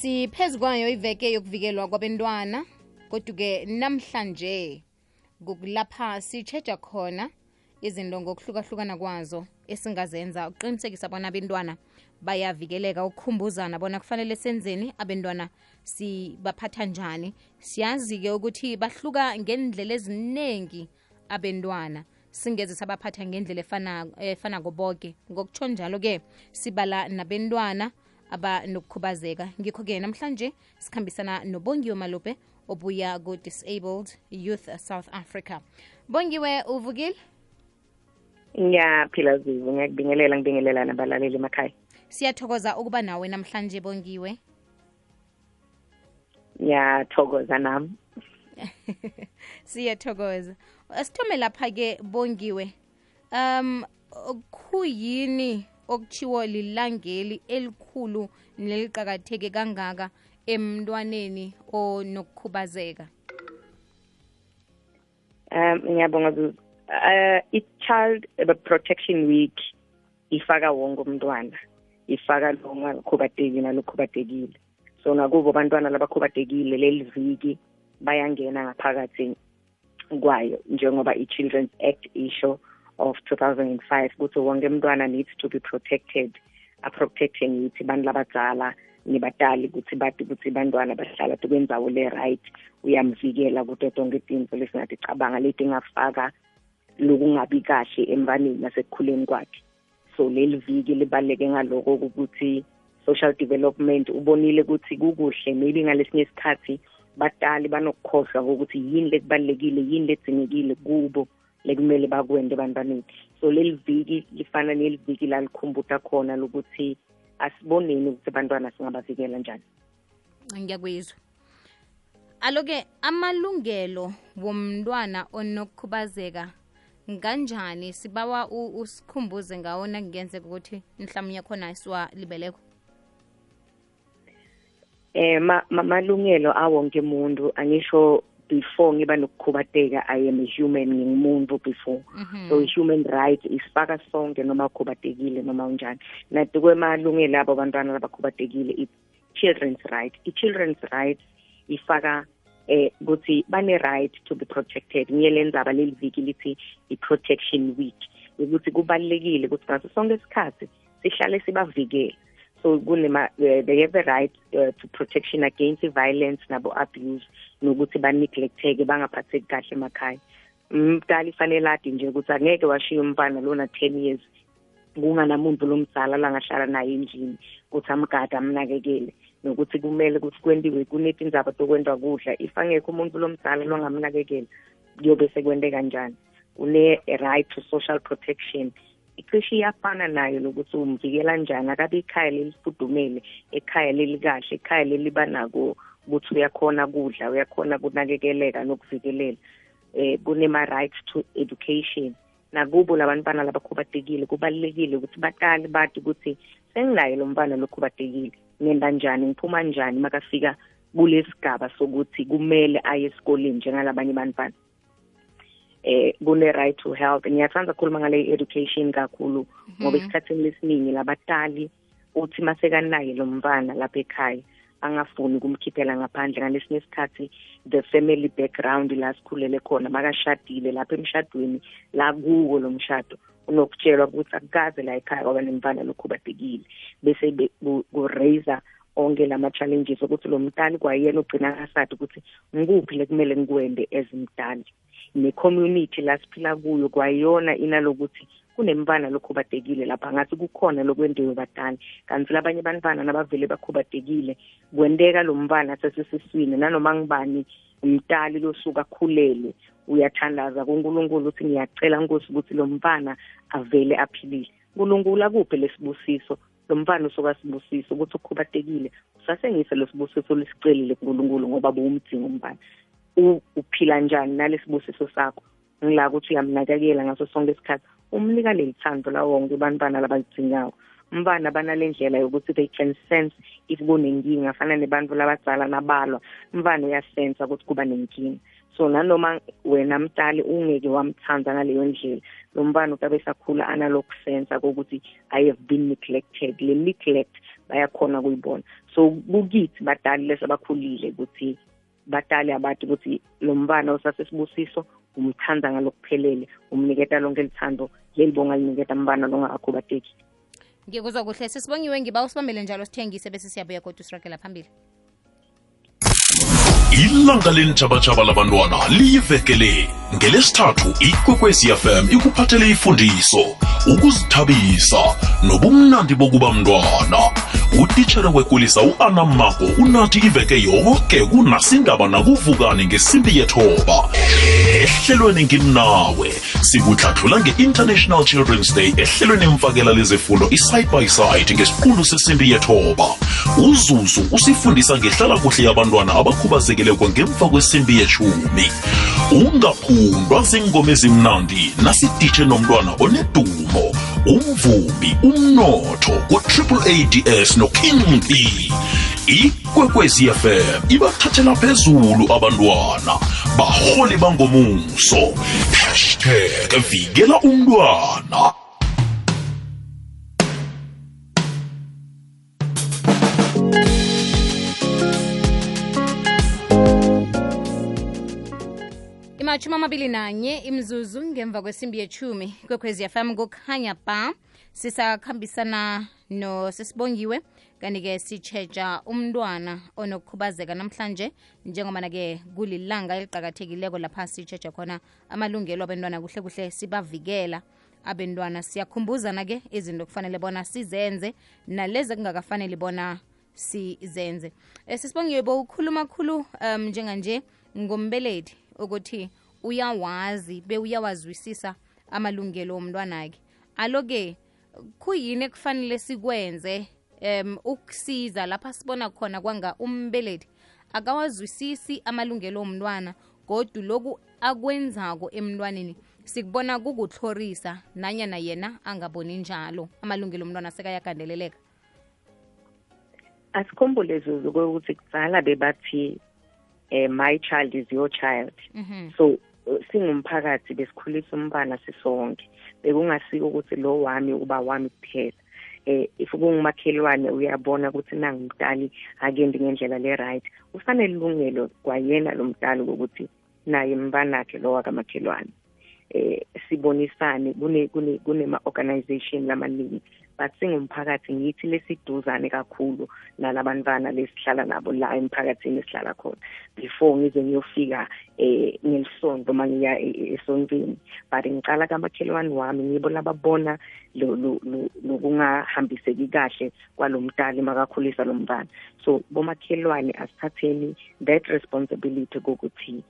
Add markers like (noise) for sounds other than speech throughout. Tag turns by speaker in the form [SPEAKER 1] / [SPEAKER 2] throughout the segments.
[SPEAKER 1] siphezu kwayo iveke yokuvikelwa kwabentwana kodwa-ke namhlanje kukulapha sitshetsha khona izinto ngokuhlukahlukana kwazo esingazenza ukuqinisekisa bona abentwana bayavikeleka. Ukukhumbuzana bona kufanele senzeni abentwana sibaphatha njani. Siyazi-ke ukuthi bahluka ngendlela eziningi abentwana singeze sabaphatha ngendlela efana efana koboke ngokutsho njalo-ke sibala nabentwana abanokukhubazeka ngikho-ke namhlanje sikhambisana nobongiwe malube obuya ku-disabled youth south africa. Bongiwe uvukile?
[SPEAKER 2] Ngiyaphila zivu ngiyakubingelela ngibingelela nabalaleli emakhaya.
[SPEAKER 1] Siyathokoza ukuba nawe namhlanje bongiwe.
[SPEAKER 2] Ngiyathokoza nami. (laughs)
[SPEAKER 1] Siyathokoza. Sithome lapha-ke bongiwe. Um khuyini okuchiwo lilangeli elikhulu neliqakatheke kangaka emntwaneni onokukhubazeka?
[SPEAKER 2] Um ngiyabonga zuzu. Uh, i-child protection week ifaka wonke umntwana ifaka lo ngakhubatekile nalokhubatekile so nakubo abantwana labakhubadekile leli viki bayangena ngaphakathi kwayo njengoba i-children's act isho of 2005 ukuthi wonke umntwana needs to be protected a-protecte ngithi bantu labadzala nibatali ukuthi bathi ukuthi bantwana bahlala kwendzawo le-right uyamvikela kuto tonke tinto lesingaticabanga leti ngafaka lokungabi kahle emntwaneni nasekukhuleni kwakhe. So leli viki libaluleke ngaloko ukuthi social development ubonile ukuthi kukuhle maybe ngalesinye isikhathi batali banokukhohlwa kokuthi yini lekubalulekile yini ledzingekile kubo. Lekumele bakwente ebantwaneni. So leli viki lifana neli viki lalikhumbuta khona lokuthi asiboneni ukuthi abantwana singabavikela njani.
[SPEAKER 1] Ngiyakwizwa. Alo-ke amalungelo womntwana onokukhubazeka nganjani? Sibawa usikhumbuze ngawo nakungenzeka ukuthi mhlawumbe khona siwalibeleko
[SPEAKER 2] eh malungelo awonke umuntu angisho before ngiba nokukhubateka i am a human ngingumuntu before. Mm -hmm. so i-human right isifaka sonke noma ukhubatekile noma unjani. Nathi kwemalungelo abo bantwana labakhubatekile i-children's right. I-children's right ifaka eh ukuthi bane-right to be protected. Ngiyelendzaba leli viki lithi i-protection week. Ukuthi kubalulekile ukuthi ngaso sonke isikhathi sihlale sibavikela so kunema uh, they have a right uh, to protection against violence nabo abuse nokuthi baneglecteke bangaphatheki kahle emakhaya. Umdala ifanele adi nje ukuthi angeke washiya umfana lona 10 years kunganamuntu lomdala langahlala naye endlini ukuthi amgade amnakekele. Nokuthi kumele ukuthi kwendiwe kunetindzaba tokwendwa kudla. If angekho umuntu lomdala longamnakekela kuyobe sekwente kanjani. Une-right to social protection. Icishe iyafana nayo lokuthi umvikela njani akabe ikhaya lelifudumele ekhaya lelikahle ekhaya lelibanako ukuthi uyakhona kudla uyakhona kunakekeleka nokuvikelela eh kunema-right to education. Nakubo labantwana labakhubatekile kubalulekile ukuthi batali bathi ukuthi senginaye lo mntwana lokhubatekile ngenda njani ngiphuma njani makafika kulesigaba sokuthi kumele aye esikoleni njengalabanye bantwana eh kune-right to health ngiyathanda ukukhuluma ngale education kakhulu ngoba esikhathini lesiningi labatali uthi masekanaye lo mfana lapha ekhaya angafuni kumkhiphela ngaphandle ngalesinye isikhathi the family background la sikhulele khona makashadile lapha emshadweni la kuwo lo mshado unokutshelwa ukuthi akukaze la ekhaya kwaba nemfana lokhubatekile bese ku-raiser onke lama-challenges ukuthi lo mntali kwayena ugcina ngasathi ukuthi ngikuphi lekumele ngikwende ezimdali ne-community la siphila kuyo kwayona inalokuthi kunemntwana lokhubatekile lapha. Ngathi kukhona lokwendiwe badala kanti labanye bantwana nabavele bakhubatekile kwenteka lo mntwana sesesiswini. Nanoma ngibani umtali losuka akhulelwe uyathandaza kuNkulunkulu ukuthi ngiyacela nkosi ukuthi lo mfana avele aphilile. uNkulunkulu akuphe lesibusiso? Lo mfana usuka sibusiso ukuthi ukhubatekile usasengise lesibusiso lesicelile kuNkulunkulu ngoba buwumdingo umfana uphila njani nalesibusiso sakho? Ngila ukuthi uyamnakekela ngaso sonke isikhathi. Umnika leli thando la wonke bantwana labazidingayo umntwana banale ndlela yokuthi they can sense if kunenkinga afana nebantu labadzala nabalwa. Umntwana uyasensa ukuthi kuba nenkinga. So nanoma wena mtali ungeke wamthanda ngaleyo ndlela lo mntwana utabe sakhula analokusensa kokuthi i have been neglected. Le neglect bayakhona kuyibona so kukithi badali lesabakhulile ukuthi badali abathi ukuthi lo mbana osasesibusiso umthanda ngalokuphelele umniketa lonke lithando lelibonga liniketa mbana longakakhubateki
[SPEAKER 1] ngikuzwa kuhle. Sisibongiwe ngiba usibambele njalo sithengise bese siyabuya kodwa usiragela phambili.
[SPEAKER 3] Ilanga lentjhabatshaba labantwana liyivekele ngelesithathu ikwekwezi fm ikuphathele ifundiso ukuzithabisa nobumnandi bokuba mntwana. Utitshere wekulisa u-ana mako unathi iveke yoke kunasindaba nakuvukani ngesimbi yethoba. Ehlelweni ngimnawe sikuhlathula nge-international children's day ehlelweni emfakela lezefundo i-side by side ngesiqundu sesimbi yethoba. Uzuzu usifundisa ngehlala kuhle yabantwana abakhubazekileko ngemva kwesimbi yeshumi ungaphundwa zingoma ezimnandi nasiditshe nomntwana onedumo umvumi umnotho ku-triple ads noking ikwekwezi fm ibathathela phezulu abantwana. Baholi bangomuso. Hashtag vikela umntwana
[SPEAKER 1] imatshumi amabili nanye imzuzu ngemva kwesimbi yechumi kwekhwezi yafam kukhanya ba sisakhambisana nosesibongiwe kanti-ke sitshetsha umntwana onokukhubazeka namhlanje njengobana-ke kulilanga eliqakathekileko lapha sitshetsha khona amalungelo abentwana kuhle kuhle sibavikela. Abentwana siyakhumbuzana-ke izinto kufanele bona sizenze nalezi kungakafanele bona sizenze. Um sisibongiwe bowukhuluma khulu um njenganje ngombelethi ukuthi uyawazi bewuyawazwisisa amalungelo omntwanakhe. Alo-ke kuyini ekufanele sikwenze? Um ukusiza lapha sibona khona kwanga umbelethi akawazwisisi amalungelo omntwana kodwa loku akwenzako emntwaneni. Sikubona kukutlhorisa nanyana yena angaboni njalo amalungelo omntwana sekayagandeleleka.
[SPEAKER 2] Asikhumbule zuzu kokuthi kudala bebathi eh, my child is your child.
[SPEAKER 1] Mhm.
[SPEAKER 2] so uh, singumphakathi besikhulisa umbana sisonke. Bekungasiko ukuthi lo wami uba wami kuphela. Eh if kungumakhelwane uyabona ukuthi nangumdali akendi ngendlela le right ufanele ilungelo kwayena lo mdali ukuthi naye mbanakhe lo wakamakhelwane. Eh sibonisane kune kune kunema organization lamaningi but singumphakathi ngithi lesiduzane kakhulu nalabantwana lesihlala nabo la emphakathini esihlala khona. Before ngize ngiyofika eh ngelisonto mangiya e- e- esontweni. But ngiqala kamakhelwane wami ngibo lababona lo- lo- lo- lokungahambiseki kahle kwalomdali makakhulisa lo mntwana. So bomakhelwane asithatheni that responsibility kokuthi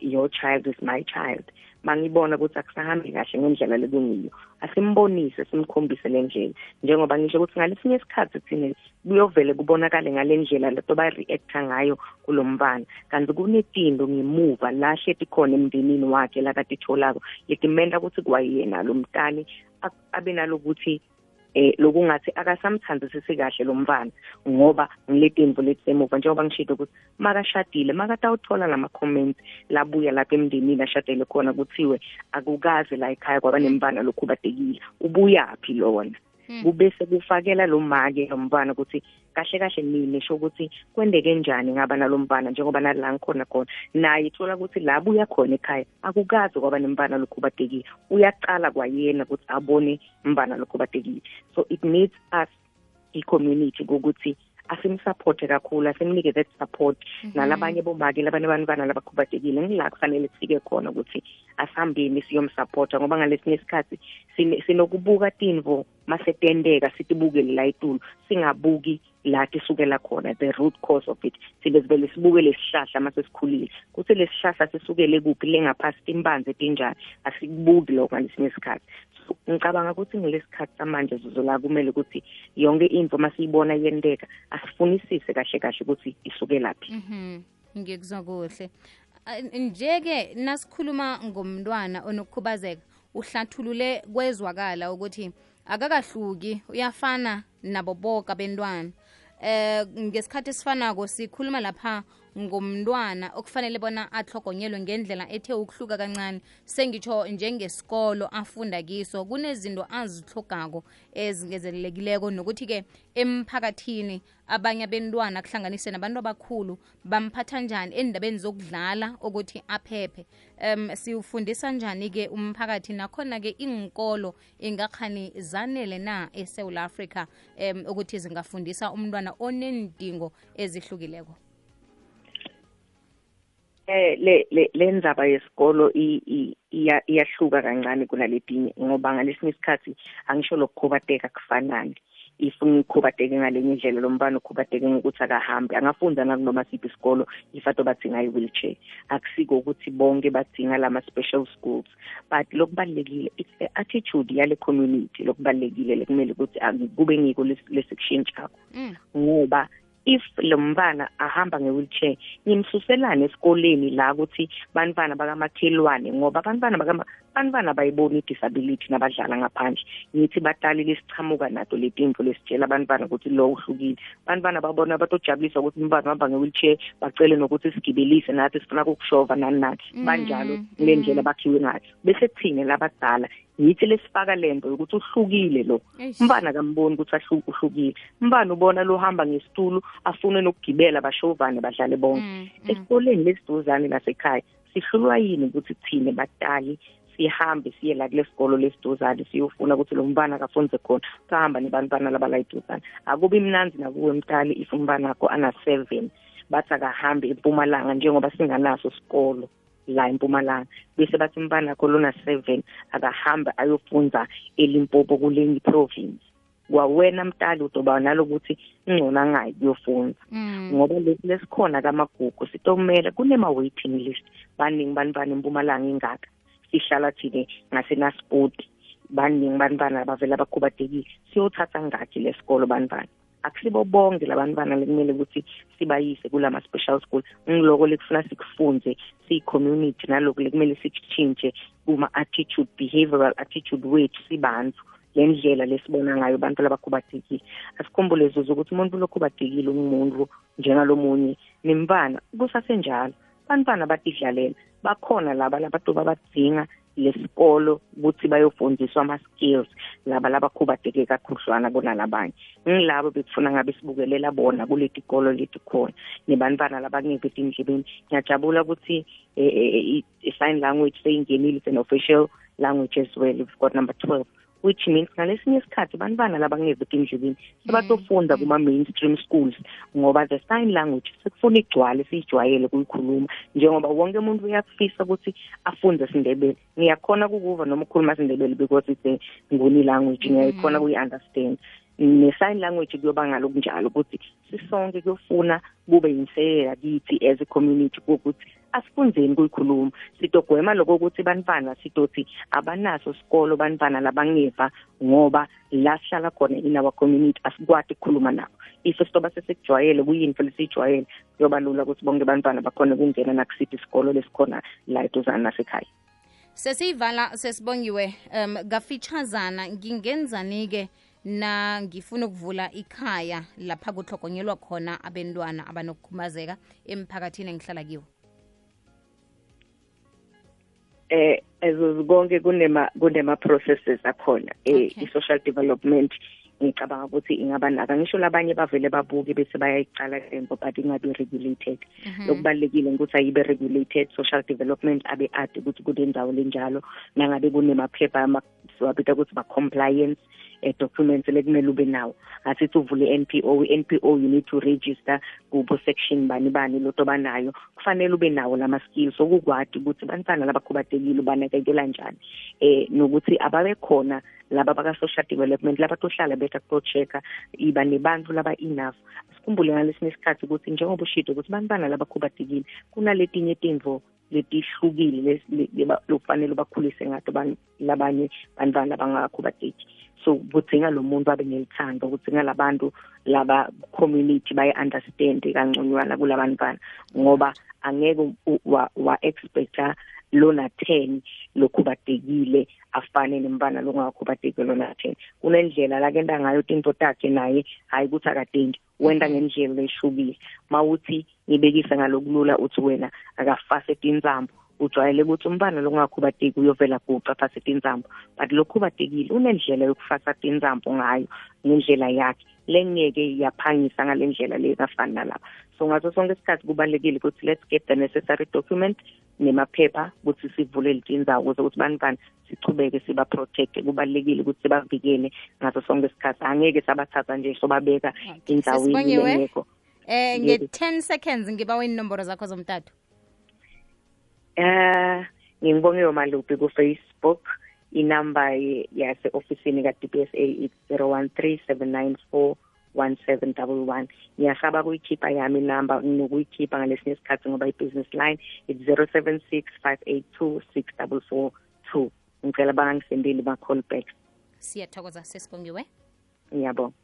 [SPEAKER 2] your child is my child. Mangibona ukuthi akusahambi kahle ngendlela lekungiyo asimbonise simkhombise le ndlela. Njengoba ngisho ukuthi ngalesinye isikhathi thina kuyovele kubonakale ngale ndlela leto ba-reacta ngayo kulo mbana kanti kunetindo ngemuva la hleti khona emndenini wakhe lakatitholako letimenda ukuthi kwayena lo mntali ak- abe nalokuthi eh lokungathi akasamthandisisi kahle lo mfana ngoba ngiletimvo letisemuva njengoba ngishilo ukuthi makashadile makatawuthola lama comments labuya lapha emndenini ashadele khona kuthiwe akukaze la ekhaya kwaba nemfana lokhubatekile ubuyaphi lona? Kubese kufakela lo make lo mfana ukuthi kahle kahle mina sho ukuthi kwendeke njani ngaba nalo mfana njengoba nala ngikhona khona. Naye ithola ukuthi la buya khona ekhaya akukazi kwaba nemfana lokhubatekile uyaqala kwayena ukuthi abone mfana lokhubatekile so it needs us i-community kokuthi asimsupporte kakhulu asimnike that support nalabanye bomake labanye abantwana labakhubatekile ngila kufanele sifike khona ukuthi asihambeni siyomsupporta ngoba ngalesinye isikhathi sinokubuka timvo masetendeka sitibukele la etulu. Singabuki la tisukela khona the root cause of it. Sibe sivele sibuke lesihlahla mase sikhulile. Kuthi lesihlahla sisukele kuphi? Lengaphasi timbanzi etinjani? Asikubuki lokho ngalesinye isikhathi. So, ngicabanga ukuthi ngilesikhathi samanje zuzo la kumele ukuthi yonke into masiyibona yenteka asifunisise kahle kahle ukuthi isukelaphi
[SPEAKER 1] Mhm. ngikuzwa kuhle. Ah, nje-ke nasikhuluma ngomntwana onokukhubazeka uhlathulule kwezwakala ukuthi akakahluki. Uyafana nabo boka bentwana eh ngesikhathi esifanako sikhuluma lapha ngomntwana okufanele bona ahlogonyelwe ngendlela ethe ukuhluka kancane. Sengitsho njengesikolo afunda kiso kunezinto azihlogako ezingezelelekileko. Nokuthi-ke emphakathini abanye bentwana kuhlanganise nabantu abakhulu bamphatha njani endabeni zokudlala ukuthi aphephe. Um siwufundisa njani-ke umphakathi? Nakhona-ke inkolo ingakhani zanele na esewula africa um ukuthi zingafundisa umntwana onendingo ezihlukileko
[SPEAKER 2] eh le le lenzaba yesikolo iyahluka kancane kunaletinye ngoba ngalesinye isikhathi angisho lokukhobateka kufanani ifuna ukukhobateke ngalenye indlela lo mbane ukhobateke ngokuthi akahambe angafunda nakunoma siphi isikolo ifato badzinga i-wheelchair. Akusiko ukuthi bonke badzinga lama-special schools. But lokubalulekile it's the attitude yale community lokubalulekile lekumele ukuthi kube ngiko lesikushintsha-ko ngoba if lo mntwana ahamba nge-wheelchair ngimsuselane esikoleni la ukuthi bantwana bakamakhelwane ngoba abantwana bantwana bayibona i-disability nabadlala ngaphandle. Ngithi batali lesichamuka nato letinto lesitshela abantwana ukuthi lo uhlukile. Abantwana babona batojabulisa ukuthi umntwana uhamba nge-wheelchair bacele nokuthi sigibelise nathi sifuna kukushova nani nani banjalo kule ndlela bakhiwe ngayo. Bese kuthine labadala yithi lesifaka lento ukuthi uhlukile lo. Umbana kamboni ukuthi uhlukile. Umbana ubona lo hamba ngesitulo afune nokugibela bashovane badlale bonke. Esikoleni lesiduzane nasekhaya sihlulwa yini ukuthi thine batali sihambe siye la kule sikolo lesiduzane siyofuna ukuthi lo mbana akafunze khona kahamba nebantwana labala iduzane akubi mnanzi nakuwe mtali if umbana akho ana-seven bathi akahambe empumalanga njengoba singanaso sikolo. La empumalanga. Bese bathi umbana akho lona seven akahambe ayofunda elimpopo kulenye province. Kwawena mtali udoba nalokuthi ingcona ngayi kuyofunda. Ngoba lesi lesikhona kamagugu sitomela kunema-waiting list. Baningi bantwana empumalanga ingaka. Sihlala thine ngasenasport baningi bantwana abavele abakhubadekile siyothatha ngakhi lesikolo bantwana? Akusibo bonke labantwana lekumele ukuthi sibayise kulama special school ngiloko lekufuna sikufunze siyi-community naloku lekumele sikutshintshe kuma attitude behavioral attitude wethu sibantu. Lendlela lesibona ngayo abantu labakhubadekile asikhumbule zuzu ukuthi umuntu lokhubadekile umuntu njengalomunye nimbana kusasenjalo. Bantwana batidlalela bakhona laba labatoba badzinga lesikolo ukuthi bayofundiswa ama-skills laba labakhubadeke kakhudlwana kunalabanye ngilabo bekufuna ngabe sibukelela bona kuleti kolo leti khona. Nebantwana labangeke etindlebeni ngiyajabula ukuthi i-sign language seyingenile it's an official language as well. We've got number twelve. Which means ngalesinye isikhathi bantwana labangeve etindlebeni sebatofunda kuma-mainstream schools ngoba the sign language sekufuna igcwale siyijwayele kuyikhuluma njengoba wonke umuntu uyafisa ukuthi afunde sindebele ngiyakhona kukuva noma ukhuluma sindebele because it's a nguni language ngiyakhona kuyi-understand ne-sign language kuyoba ngalokunjalo ukuthi sisonke kuyofuna kube yinselela kithi as a community ukuthi asifunzeni kuyikhuluma sitogwema lokho ukuthi bantwana sitothi abanaso sikolo bantwana labangeva ngoba la sihlala khona in our community asikwati ukukhuluma nabo. If sitoba sesikujwayele kuyini phela siyijwayele kuyoba lula ukuthi bonke bantwana bakhona ukungena nakusiphi isikolo lesikhona la eduzane nasekhaya.
[SPEAKER 1] Sesiyivala sesibongiwe um kafitshazana ngingenzani-ke na ngifuna ukuvula ikhaya lapha kuhlogonyelwa khona abentwana abanokukhubazeka emphakathini engihlala kiwo?
[SPEAKER 2] Eh ezozikonke kunema kunema processes akhona eh i-social development ngicabanga ukuthi ingaba naka ngisho labanye bavele babuke bese bayayicala lento but ingabe regulated lokubalekile ukuthi ayibe regulated social development abe ade ukuthi kunendawo lenjalo nangabe kunemaphepha siwabita ukuthi ba-compliance. Eh, documents lekumele ube nawo. Asithi uvule i-NPO i-NPO you need to register kubo section bani bani loto banayo. Kufanele ube nawo lama skills okukwadi ukuthi bantwana labakhubadekile banakekela njani? Eh nokuthi ababe khona laba baka social development laba tohlala betha kuchecker iba nebantu laba enough. Sikhumbule ngalesinye isikhathi ukuthi njengoba ushito ukuthi bantwana labakhubadekile kunaletinye izinto letihlukile lokufanele bakhulise ngato labanye bantwana labangakakhubadeki so kudzinga lo muntu abe nelithando kudzinga labantu laba community bayi-understand kangconywana kulabantwana ngoba angeke wa-expecta lona ten lokhubadekile afane nembana longakakhubadeki lona ten. Kunendlela lakenta ngayo tinto takhe naye hayi ukuthi akatendi wenta ngendlela lehlukile mawuthi ngibekise ngalokulula uthi wena akafase tinzambo ujwayele ukuthi umbane lokungakhubateki uyovela guqa phase tinzambo. But lokhubatekile unendlela yokufasa tinzambo ngayo ngendlela yakhe. Lengeke yaphangisa ngale ndlela le kafani nalapha. So ngaso sonke isikhathi kubalulekile ukuthi let's get the necessary document nemaphepha ukuthi sivule litinzawo ukuze ukuthi bani bani sichubeke siba protect kubalulekile ukuthi sibavikele ngaso sonke isikhathi. Angeke sabathatha nje sobabeka indzaweni
[SPEAKER 1] Sibongiwe.
[SPEAKER 2] lengekho
[SPEAKER 1] eh
[SPEAKER 2] Yebo.
[SPEAKER 1] nge-10 seconds ngiba inomboro zakho zomtato.
[SPEAKER 2] Eh ngibongiwe malupi ku Facebook inamba ye- yase ofisini ka DPSA it's 0137941711 ngiyasaba kuyikhipha yami inamba nginokuyikhipha ngalesinye isikhathi ngoba i-business line it's 0765826442 ngicela bangangisendeli ba call back.
[SPEAKER 1] Siyathokoza sesibongiwe.
[SPEAKER 2] Ngiyabonga.